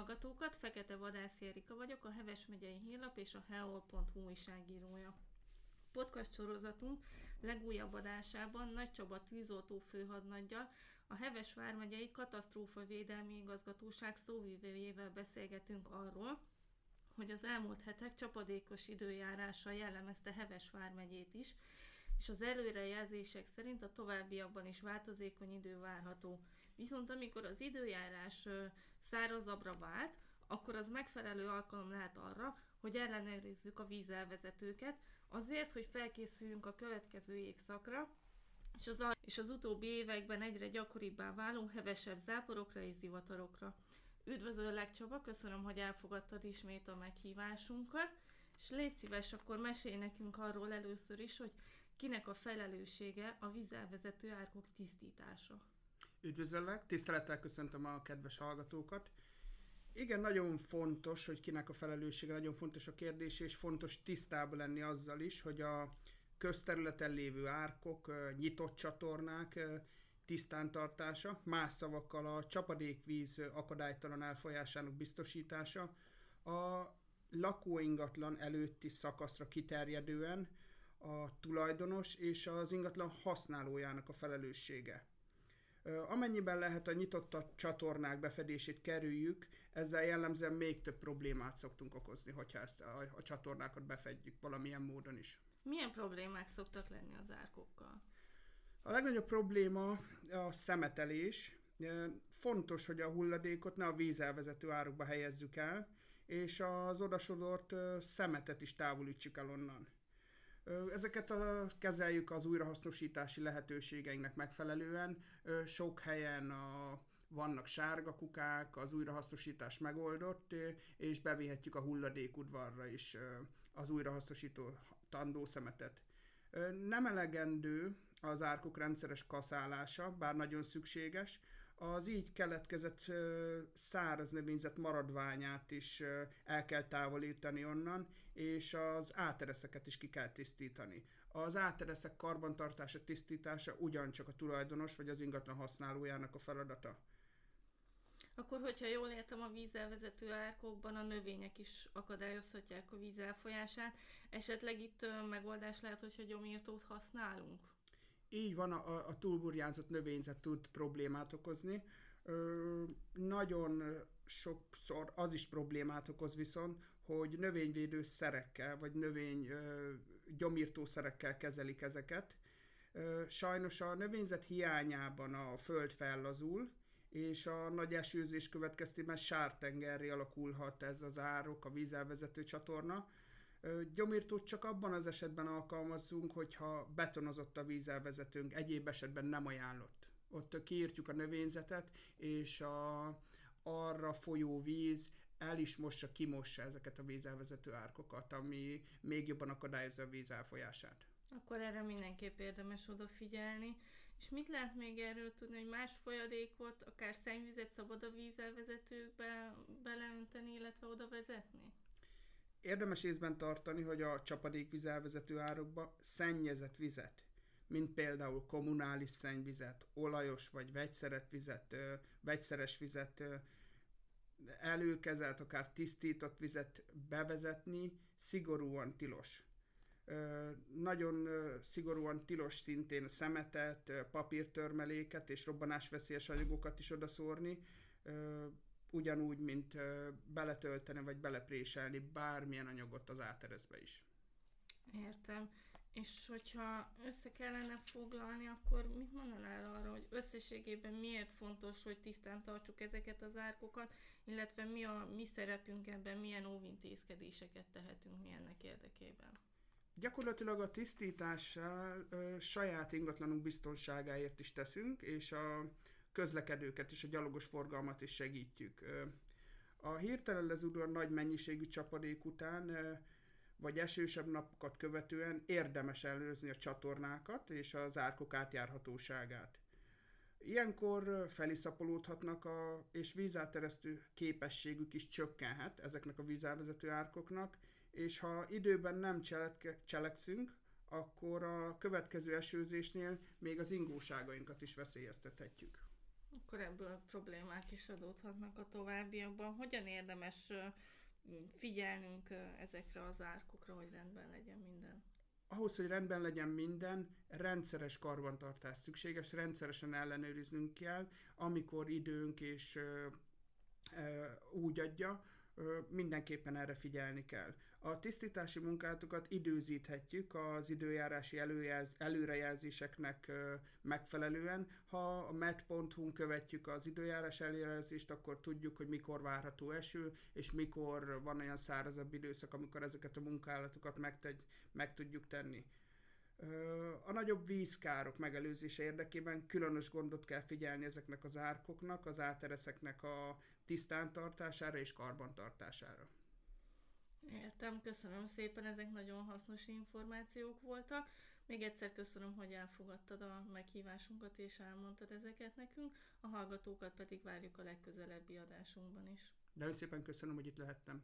hallgatókat! Fekete Vadász Erika vagyok, a Heves megyei hírlap és a heol.hu újságírója. Podcast sorozatunk legújabb adásában Nagy Csaba tűzoltó főhadnaggyal, a Heves vármegyei katasztrófa védelmi igazgatóság szóvivőjével beszélgetünk arról, hogy az elmúlt hetek csapadékos időjárása jellemezte Heves vármegyét is, és az előrejelzések szerint a továbbiakban is változékony idő várható. Viszont amikor az időjárás szárazabbra vált, akkor az megfelelő alkalom lehet arra, hogy ellenőrizzük a vízelvezetőket, azért, hogy felkészüljünk a következő évszakra, és az, és az utóbbi években egyre gyakoribbá váló hevesebb záporokra és zivatarokra. Üdvözöllek Csaba, köszönöm, hogy elfogadtad ismét a meghívásunkat, és légy szíves, akkor mesélj nekünk arról először is, hogy kinek a felelőssége a vízelvezető árkok tisztítása. Üdvözöllek, tisztelettel köszöntöm a kedves hallgatókat. Igen, nagyon fontos, hogy kinek a felelőssége, nagyon fontos a kérdés, és fontos tisztában lenni azzal is, hogy a közterületen lévő árkok, nyitott csatornák tisztántartása, más szavakkal a csapadékvíz akadálytalan elfolyásának biztosítása, a lakóingatlan előtti szakaszra kiterjedően a tulajdonos és az ingatlan használójának a felelőssége. Amennyiben lehet a nyitott a csatornák befedését kerüljük, ezzel jellemzően még több problémát szoktunk okozni, hogyha ezt a, a csatornákat befedjük valamilyen módon is. Milyen problémák szoktak lenni az árkokkal? A legnagyobb probléma a szemetelés. Fontos, hogy a hulladékot ne a vízelvezető árokba helyezzük el, és az odasodort szemetet is távolítsuk el onnan. Ezeket a, kezeljük az újrahasznosítási lehetőségeinknek megfelelően. Sok helyen a, vannak sárga kukák, az újrahasznosítás megoldott, és bevihetjük a hulladékudvarra is az újrahasznosító tandószemetet. Nem elegendő az árkok rendszeres kaszálása, bár nagyon szükséges, az így keletkezett száraz növényzet maradványát is el kell távolítani onnan, és az átereszeket is ki kell tisztítani. Az átereszek karbantartása, tisztítása ugyancsak a tulajdonos vagy az ingatlan használójának a feladata. Akkor, hogyha jól értem, a vízelvezető árkokban a növények is akadályozhatják a víz elfolyását. Esetleg itt megoldás lehet, hogyha gyomírtót használunk? Így van, a, a túlburjánzott növényzet tud problémát okozni. Ö, nagyon sokszor az is problémát okoz viszont, hogy növényvédő szerekkel, vagy növény ö, gyomírtó szerekkel kezelik ezeket. Ö, sajnos a növényzet hiányában a föld fellazul, és a nagy esőzés következtében sártengerré alakulhat ez az árok, a vízelvezető csatorna, Gyomírtót csak abban az esetben alkalmazzunk, hogyha betonozott a vízelvezetőnk, egyéb esetben nem ajánlott. Ott kiírtjuk a növényzetet, és a, arra folyó víz el is mossa, kimossa ezeket a vízelvezető árkokat, ami még jobban akadályozza a víz elfolyását. Akkor erre mindenképp érdemes odafigyelni. És mit lehet még erről tudni, hogy más folyadékot, akár szennyvizet szabad a vízelvezetőkbe beleönteni, illetve oda vezetni? Érdemes észben tartani, hogy a csapadékvíz elvezető árokba szennyezett vizet, mint például kommunális szennyvizet, olajos vagy vegyszeret vizet, vegyszeres vizet, előkezelt, akár tisztított vizet bevezetni szigorúan tilos. Nagyon szigorúan tilos szintén szemetet, papírtörmeléket és robbanásveszélyes anyagokat is odaszórni, ugyanúgy, mint beletölteni vagy belepréselni bármilyen anyagot az áterezbe is. Értem. És hogyha össze kellene foglalni, akkor mit mondanál arra, hogy összességében miért fontos, hogy tisztán tartsuk ezeket az árkokat, illetve mi a mi szerepünk ebben, milyen óvintézkedéseket tehetünk mi ennek érdekében? Gyakorlatilag a tisztítással ö, saját ingatlanunk biztonságáért is teszünk, és a közlekedőket és a gyalogos forgalmat is segítjük. A hirtelen lezúdó nagy mennyiségű csapadék után vagy esősebb napokat követően érdemes ellenőrizni a csatornákat és az árkok átjárhatóságát. Ilyenkor feliszapolódhatnak, a, és vízáteresztő képességük is csökkenhet ezeknek a vízelvezető árkoknak, és ha időben nem cselek, cselekszünk, akkor a következő esőzésnél még az ingóságainkat is veszélyeztethetjük. Akkor ebből problémák is adódhatnak a továbbiakban. Hogyan érdemes figyelnünk ezekre az árkokra, hogy rendben legyen minden? ahhoz, hogy rendben legyen minden, rendszeres karbantartás szükséges, rendszeresen ellenőriznünk kell, amikor időnk és úgy adja, mindenképpen erre figyelni kell. A tisztítási munkátokat időzíthetjük az időjárási előjelz, előrejelzéseknek megfelelően. Ha a met.hu-n követjük az időjárás előrejelzést, akkor tudjuk, hogy mikor várható eső, és mikor van olyan szárazabb időszak, amikor ezeket a munkálatokat megtegy, meg tudjuk tenni. A nagyobb vízkárok megelőzése érdekében különös gondot kell figyelni ezeknek az árkoknak, az átereszeknek a tisztántartására és karbantartására. Értem, köszönöm szépen, ezek nagyon hasznos információk voltak. Még egyszer köszönöm, hogy elfogadtad a meghívásunkat és elmondtad ezeket nekünk, a hallgatókat pedig várjuk a legközelebbi adásunkban is. Nagyon szépen köszönöm, hogy itt lehettem.